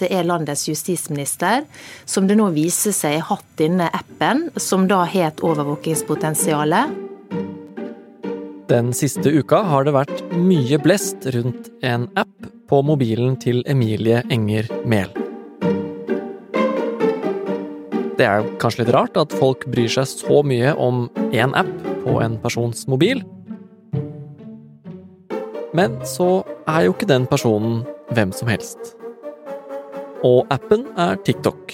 dette er landets justisminister, som det nå viser seg har hatt denne appen, som da har et overvåkingspotensial. Den siste uka har det vært mye blest rundt en app på mobilen til Emilie Enger Mehl. Det er kanskje litt rart at folk bryr seg så mye om én app på en persons mobil. Men så er jo ikke den personen hvem som helst. Og appen er TikTok.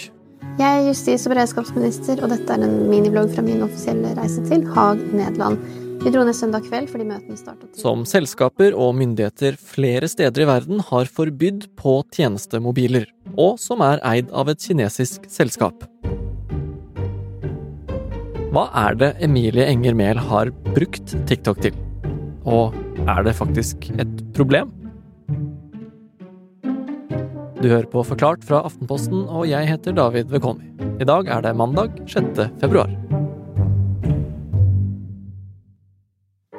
Jeg er justis- og beredskapsminister, og dette er en miniblogg fra min offisielle reise til Haag, Nederland. Vi dro ned søndag kveld fordi møtene startet Som selskaper og myndigheter flere steder i verden har forbydd på tjenestemobiler, og som er eid av et kinesisk selskap. Hva er det Emilie Enger Mehl har brukt TikTok til? Og er det faktisk et problem? Du hører på Forklart fra Aftenposten, og jeg heter David Vekoni. I dag er det mandag 6. februar.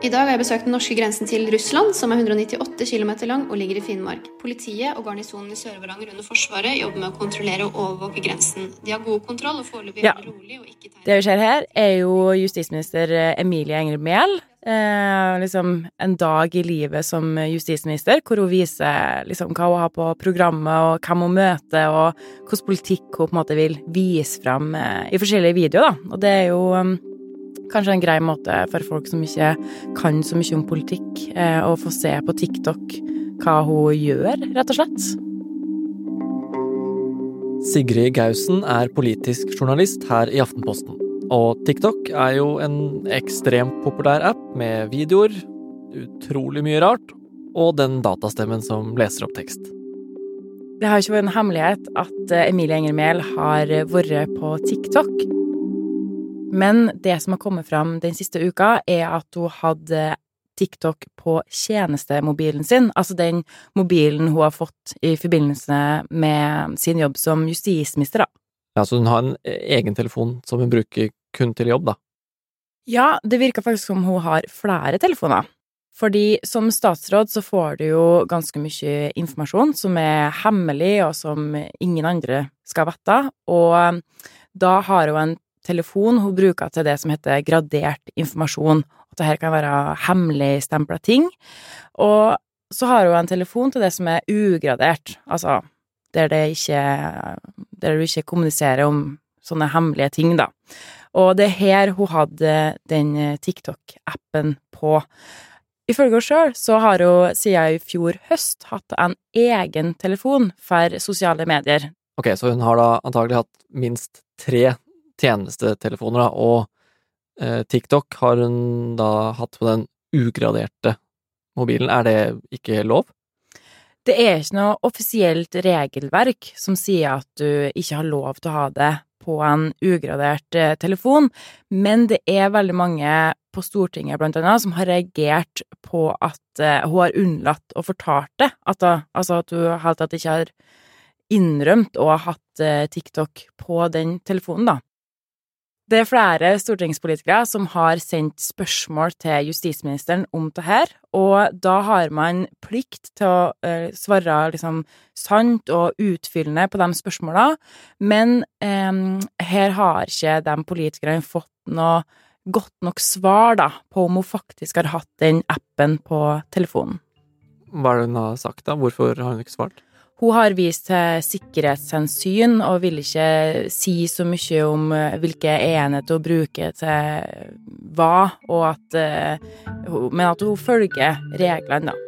I dag har jeg besøkt den norske grensen til Russland, som er 198 km lang og ligger i Finnmark. Politiet og garnisonen i Sør-Varanger under Forsvaret jobber med å kontrollere og overvåke grensen. De har god kontroll og foreløpig Ja. rolig og ikke tegn Det vi ser her, er jo justisminister Emilie Enger Mehl. Eh, liksom en dag i livet som justisminister, hvor hun viser liksom hva hun har på programmet, og hvem hun møter, og hvilken politikk hun på en måte vil vise fram eh, i forskjellige videoer. Da. Og det er jo um, kanskje en grei måte for folk som ikke kan så mye om politikk, eh, å få se på TikTok hva hun gjør, rett og slett. Sigrid Gausen er politisk journalist her i Aftenposten. Og TikTok er jo en ekstremt populær app med videoer, utrolig mye rart, og den datastemmen som leser opp tekst. Det har ikke vært en hemmelighet at eh, Emilie Enger Mehl har vært på TikTok. Men det som har kommet fram den siste uka, er at hun hadde TikTok på tjenestemobilen sin. Altså den mobilen hun har fått i forbindelse med sin jobb som justisminister, da. Ja, så hun har en egen telefon som hun bruker kun til jobb, da. Ja, det virker faktisk som hun har flere telefoner. Fordi som statsråd så får du jo ganske mye informasjon som er hemmelig, og som ingen andre skal vite. Og da har hun en telefon hun bruker til det som heter gradert informasjon. At dette kan være hemmeligstempla ting. Og så har hun en telefon til det som er ugradert, altså der, det ikke, der du ikke kommuniserer om sånne hemmelige ting, da. Og det er her hun hadde den TikTok-appen på. Ifølge henne sjøl så har hun siden i fjor høst hatt en egen telefon for sosiale medier. Ok, så hun har da antagelig hatt minst tre tjenestetelefoner, da, og eh, TikTok har hun da hatt på den ugraderte mobilen. Er det ikke lov? Det er ikke noe offisielt regelverk som sier at du ikke har lov til å ha det på en ugradert eh, telefon, men det er veldig mange på Stortinget blant annet som har reagert på at eh, hun har unnlatt å fortalt det, at, altså at hun helt tatt ikke har innrømt å ha hatt eh, TikTok på den telefonen, da. Det er flere stortingspolitikere som har sendt spørsmål til justisministeren om det her, og da har man plikt til å eh, svare liksom sant og utfyllende på de spørsmåla, men eh, her har ikke de politikerne fått noe godt nok svar da, på om hun faktisk har hatt den appen på telefonen. Hva er det hun har sagt, da? Hvorfor har hun ikke svart? Hun har vist til sikkerhetshensyn og vil ikke si så mye om eh, hvilke enheter hun bruker til hva, at eh, Men at hun følger reglene, da.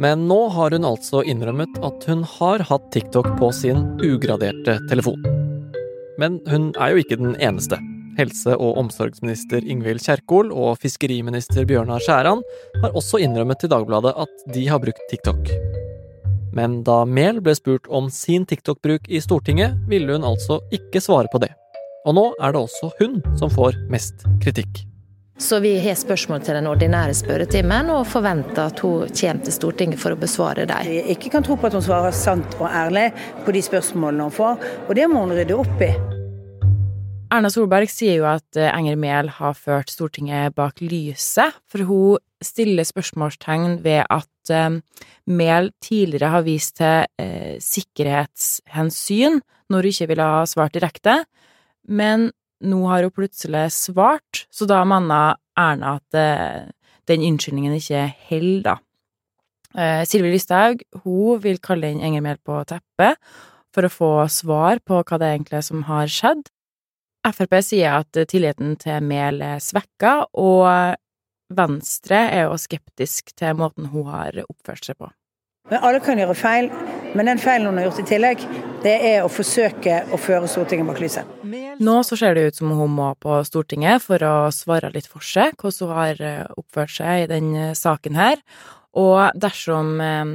Men nå har hun altså innrømmet at hun har hatt TikTok på sin ugraderte telefon. Men hun er jo ikke den eneste. Helse- og omsorgsminister Ingvild Kjerkol og fiskeriminister Bjørnar Skjæran har også innrømmet til Dagbladet at de har brukt TikTok. Men da Mehl ble spurt om sin TikTok-bruk i Stortinget, ville hun altså ikke svare på det. Og nå er det også hun som får mest kritikk. Så vi har spørsmål til den ordinære spørretimen, og forventer at hun kommer til Stortinget for å besvare dem. Jeg ikke kan tro på at hun svarer sant og ærlig på de spørsmålene hun får, og det må hun rydde opp i. Erna Solberg sier jo at eh, Enger Mehl har ført Stortinget bak lyset, for hun stiller spørsmålstegn ved at eh, Mehl tidligere har vist til eh, sikkerhetshensyn når hun ikke ville ha svart direkte, men nå har hun plutselig svart, så da mener Erna at eh, den unnskyldningen ikke holder, da. Eh, Sylvi Listhaug hun vil kalle inn Enger Mehl på teppet for å få svar på hva det egentlig er som har skjedd. Frp sier at tilliten til Mehl er svekka, og Venstre er jo skeptisk til måten hun har oppført seg på. Men Alle kan gjøre feil, men den feilen hun har gjort i tillegg, det er å forsøke å føre Stortinget bak lyset. Nå så ser det ut som hun må på Stortinget for å svare litt for seg hvordan hun har oppført seg i den saken her. Og dersom Eh,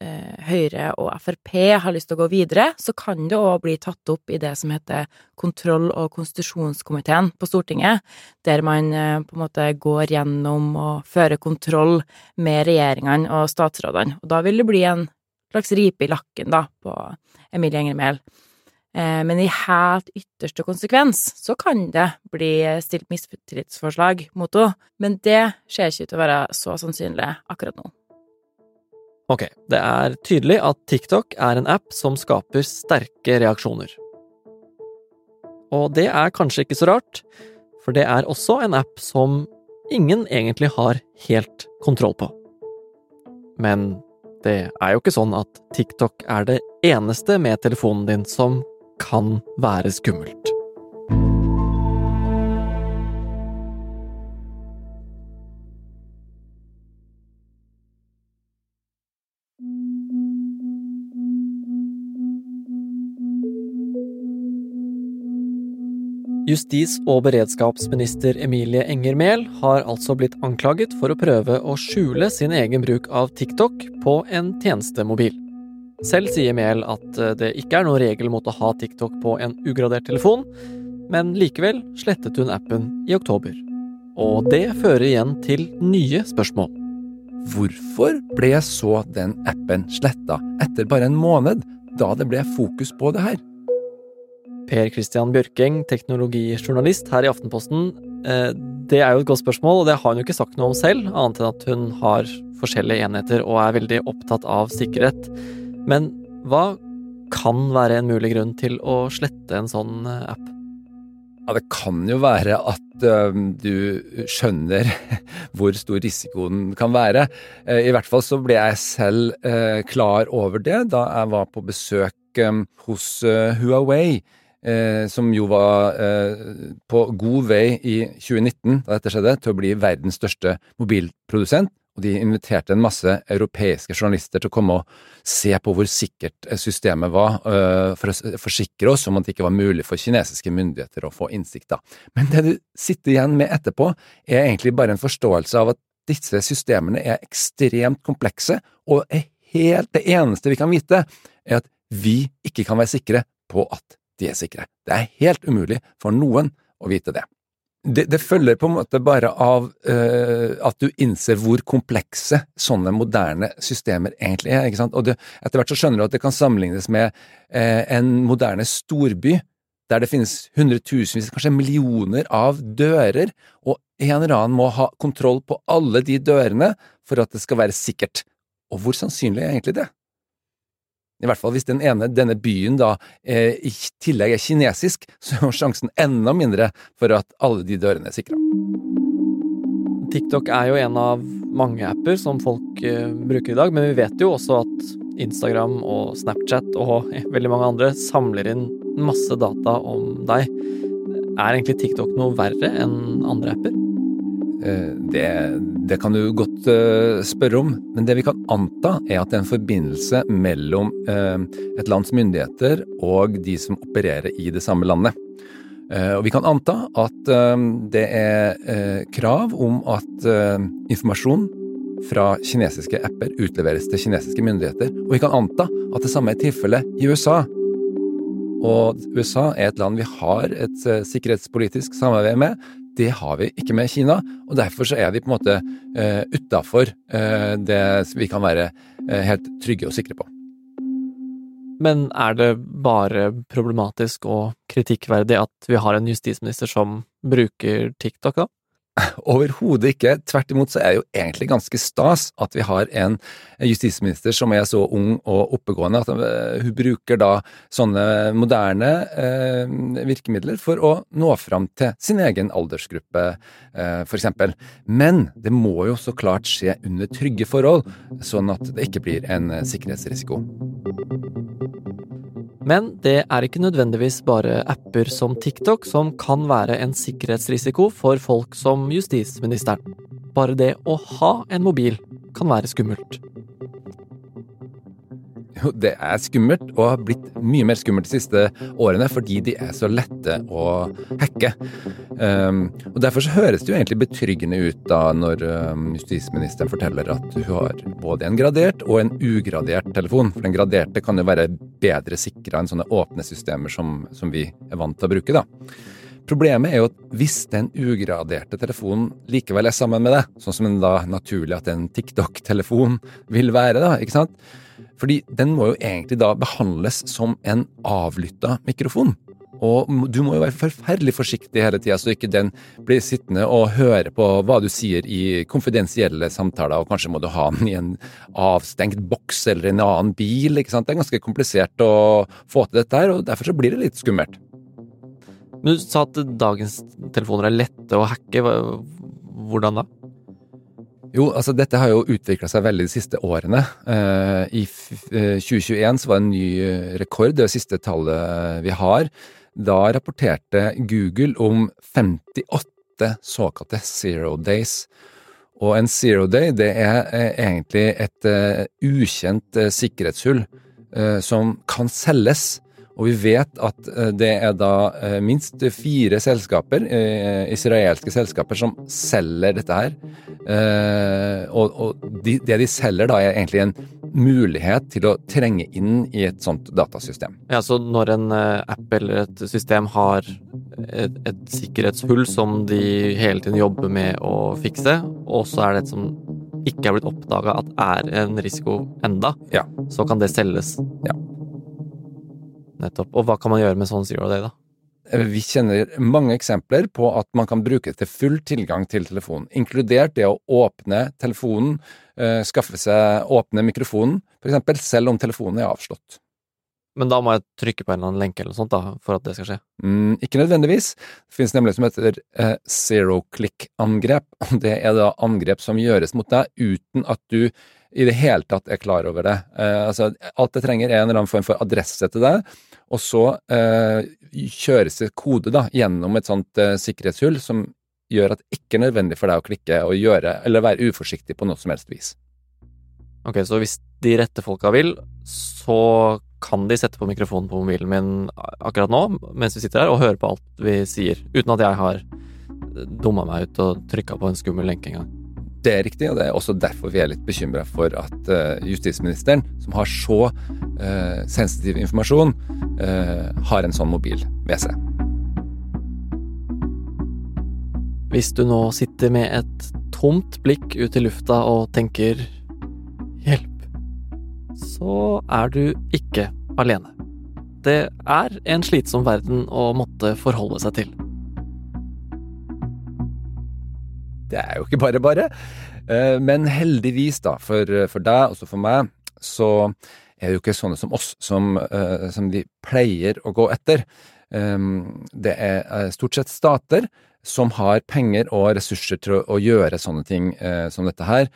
Høyre og Frp har lyst til å gå videre, så kan det òg bli tatt opp i det som heter kontroll- og konstitusjonskomiteen på Stortinget, der man eh, på en måte går gjennom og fører kontroll med regjeringene og statsrådene. Og da vil det bli en slags ripe i lakken, da, på Emilie Enger Mehl. Eh, men i helt ytterste konsekvens så kan det bli stilt mistillitsforslag mot henne, men det ser ikke ut til å være så sannsynlig akkurat nå. Ok, det er tydelig at TikTok er en app som skaper sterke reaksjoner. Og det er kanskje ikke så rart, for det er også en app som ingen egentlig har helt kontroll på. Men det er jo ikke sånn at TikTok er det eneste med telefonen din som kan være skummelt. Justis- og beredskapsminister Emilie Enger Mehl har altså blitt anklaget for å prøve å skjule sin egen bruk av TikTok på en tjenestemobil. Selv sier Mehl at eh, det ikke er noen regel mot å ha TikTok på en ugradert telefon, men likevel slettet hun appen i oktober. Og det fører igjen til nye spørsmål. Hvorfor ble så den appen sletta etter bare en måned, da det ble fokus på det her? Per Christian Bjørkeng, teknologijournalist her i Aftenposten. Eh, det er jo et godt spørsmål, og det har hun jo ikke sagt noe om selv, annet enn at hun har forskjellige enheter og er veldig opptatt av sikkerhet. Men hva kan være en mulig grunn til å slette en sånn eh, app? Ja, Det kan jo være at uh, du skjønner hvor stor risikoen kan være. I hvert fall så ble jeg selv klar over det da jeg var på besøk hos Huawei eh, som jo var eh, på god vei i 2019, da dette skjedde, til å bli verdens største mobilprodusent. Og de inviterte en masse europeiske journalister til å komme og se på hvor sikkert systemet var, eh, for å forsikre oss om at det ikke var mulig for kinesiske myndigheter å få innsikt. da. Men det du sitter igjen med etterpå, er egentlig bare en forståelse av at disse systemene er ekstremt komplekse, og er helt det eneste vi kan vite, er at vi ikke kan være sikre på at de er sikre. Det er helt umulig for noen å vite det. Det, det følger på en måte bare av uh, at du innser hvor komplekse sånne moderne systemer egentlig er. ikke sant? Og det, etter hvert så skjønner du at det kan sammenlignes med uh, en moderne storby der det finnes hundretusenvis, kanskje millioner av dører, og en eller annen må ha kontroll på alle de dørene for at det skal være sikkert. Og hvor sannsynlig er egentlig det? I hvert fall hvis den ene, denne byen da eh, i tillegg er kinesisk, så er sjansen enda mindre for at alle de dørene er sikra. TikTok er jo en av mange apper som folk eh, bruker i dag, men vi vet jo også at Instagram og Snapchat og veldig mange andre samler inn masse data om deg. Er egentlig TikTok noe verre enn andre apper? Eh, det, det, kan du godt uh, spørre om, men det vi kan anta er at det er en forbindelse mellom uh, et lands myndigheter og de som opererer i det samme landet. Og vi kan anta at det er krav om at informasjon fra kinesiske apper utleveres til kinesiske myndigheter, og vi kan anta at det samme er tilfellet i USA. Og USA er et land vi har et sikkerhetspolitisk samarbeid med, det har vi ikke med Kina, og derfor så er vi på en måte uh, utafor uh, det vi kan være uh, helt trygge og sikre på. Men er det bare problematisk og kritikkverdig at vi har en justisminister som bruker TikTok, da? Overhodet ikke. Tvert imot så er det jo egentlig ganske stas at vi har en justisminister som er så ung og oppegående at eh, hun bruker da sånne moderne eh, virkemidler for å nå fram til sin egen aldersgruppe, eh, f.eks. Men det må jo så klart skje under trygge forhold, sånn at det ikke blir en sikkerhetsrisiko. Men det er ikke nødvendigvis bare apper som TikTok som kan være en sikkerhetsrisiko for folk som justisministeren. Bare det å ha en mobil kan være skummelt. Jo, det er skummelt, og har blitt mye mer skummelt de siste årene fordi de er så lette å hacke. Um, og Derfor så høres det jo egentlig betryggende ut da når um, justisministeren forteller at hun har både en gradert og en ugradert telefon. For den graderte kan jo være bedre sikra enn sånne åpne systemer som, som vi er vant til å bruke. da. Problemet er jo at hvis den ugraderte telefonen likevel er sammen med deg, sånn som en da naturlig at en TikTok-telefon vil være, da, ikke sant fordi den må jo egentlig da behandles som en avlytta mikrofon. Og du må jo være forferdelig forsiktig hele tida, så ikke den blir sittende og høre på hva du sier i konfidensielle samtaler, og kanskje må du ha den i en avstengt boks eller en annen bil. ikke sant? Det er ganske komplisert å få til dette her, og derfor så blir det litt skummelt. Men du sa at dagens telefoner er lette å hacke. Hvordan da? Jo, altså dette har jo utvikla seg veldig de siste årene. Uh, I 2021 eh, så var det en ny eh, rekord, det siste tallet vi har. Da rapporterte Google om 58 såkalte zero days. Og en zero day, det er egentlig et ukjent sikkerhetshull som kan selges og vi vet at eh, det er da eh, minst fire selskaper, eh, israelske selskaper, som selger dette her. Og, og det de selger da, er egentlig en mulighet til å trenge inn i et sånt datasystem. Ja, Så når en app eller et system har et, et sikkerhetshull som de hele tiden jobber med å fikse, og så er det et som ikke er blitt oppdaga at er en risiko enda, ja. så kan det selges. Ja. Nettopp. Og hva kan man gjøre med sånn zero day, da? Eh, vi kjenner mange eksempler på at man kan bruke til full tilgang til telefonen, inkludert det å åpne telefonen, eh, skaffe seg åpne mikrofonen, f.eks. selv om telefonen er avslått. Men da må jeg trykke på en eller annen lenke eller noe sånt da, for at det skal skje? Mm, ikke nødvendigvis. Det finnes nemlig som heter eh, zero click-angrep. Det er da angrep som gjøres mot deg uten at du i det hele tatt er klar over det. Eh, altså, alt det trenger er en eller annen form for adresse til deg, og så eh, kjøres det kode da, gjennom et sånt eh, sikkerhetshull som gjør at det ikke er nødvendig for deg å klikke og gjøre, eller være uforsiktig på noe som helst vis. Ok, så hvis de rette folka vil, så kan de sette på mikrofonen på mobilen min akkurat nå, mens vi sitter her, og høre på alt vi sier, uten at jeg har dumma meg ut og trykka på en skummel lenke engang. Det er riktig, og det er også derfor vi er litt bekymra for at uh, justisministeren, som har så uh, sensitiv informasjon, uh, har en sånn mobil ved seg. Hvis du nå sitter med et tomt blikk ut i lufta og tenker 'hjelp', så er du ikke alene. Det er en slitsom verden å måtte forholde seg til. Det er jo ikke bare bare. Eh, men heldigvis, da, for, for deg, også for meg, så er det jo ikke sånne som oss som, eh, som de pleier å gå etter. Ehm, det er eh, stort sett stater som har penger og ressurser til å gjøre sånne ting som dette her.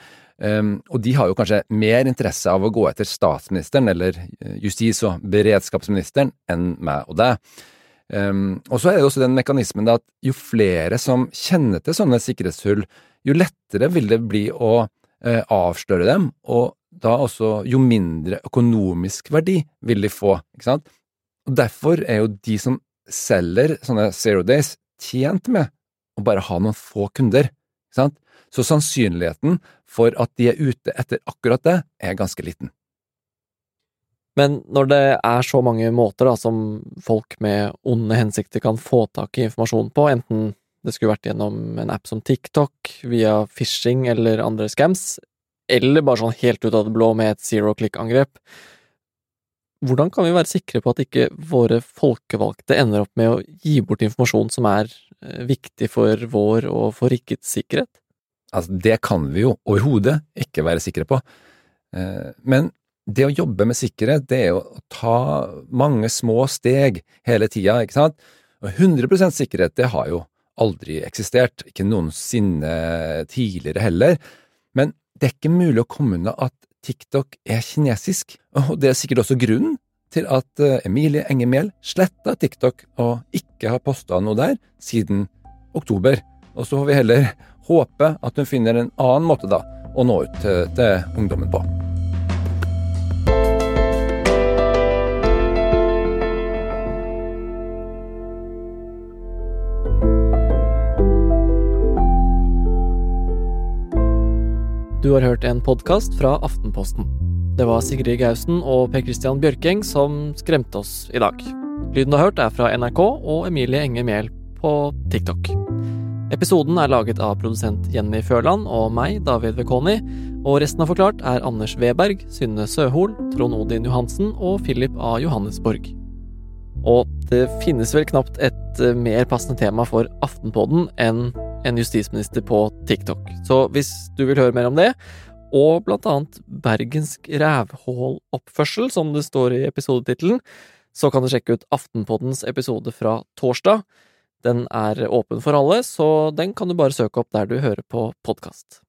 Um, og de har jo kanskje mer interesse av å gå etter statsministeren eller justis- og beredskapsministeren enn meg og deg. Um, og så er det også den mekanismen at jo flere som kjenner til sånne sikkerhetshull, jo lettere vil det bli å uh, avsløre dem, og da også jo mindre økonomisk verdi vil de få, ikke sant. Og derfor er jo de som selger sånne zero days, tjent med å bare ha noen få kunder, ikke sant. Så sannsynligheten for at de er ute etter akkurat det, er ganske liten. Men når det er så mange måter da, som folk med onde hensikter kan få tak i informasjon på, enten det skulle vært gjennom en app som TikTok, via phishing eller andre scams, eller bare sånn helt ut av det blå med et zero click-angrep, hvordan kan vi være sikre på at ikke våre folkevalgte ender opp med å gi bort informasjon som er eh, viktig for vår og for rikets sikkerhet? Altså, det kan vi jo overhodet ikke være sikre på. Eh, men det å jobbe med sikkerhet, det er å ta mange små steg hele tida, ikke sant? Og 100 sikkerhet, det har jo aldri eksistert, ikke noensinne tidligere heller. Men det er ikke mulig å komme unna at TikTok er kinesisk, og det er sikkert også grunnen til at eh, Emilie Enger sletta TikTok og ikke har posta noe der siden oktober. Og så får vi heller håpe at hun finner en annen måte da å nå ut til, til ungdommen på. Du har hørt en podkast fra Aftenposten. Det var Sigrid Gausen og Per Christian Bjørkeng som skremte oss i dag. Lyden du har hørt er fra NRK og Emilie Enger Mehl på TikTok. Episoden er laget av produsent Jenny Førland og meg, David Vekoni, og resten av Forklart er Anders Weberg, Synne Søhol, Trond Odin Johansen og Philip A. Johannesborg. Og det finnes vel knapt et eh, mer passende tema for Aftenpodden enn en justisminister på TikTok. Så hvis du vil høre mer om det, og blant annet bergensk rævhåloppførsel, som det står i episodetittelen, så kan du sjekke ut Aftenpoddens episode fra torsdag. Den er åpen for alle, så den kan du bare søke opp der du hører på podkast.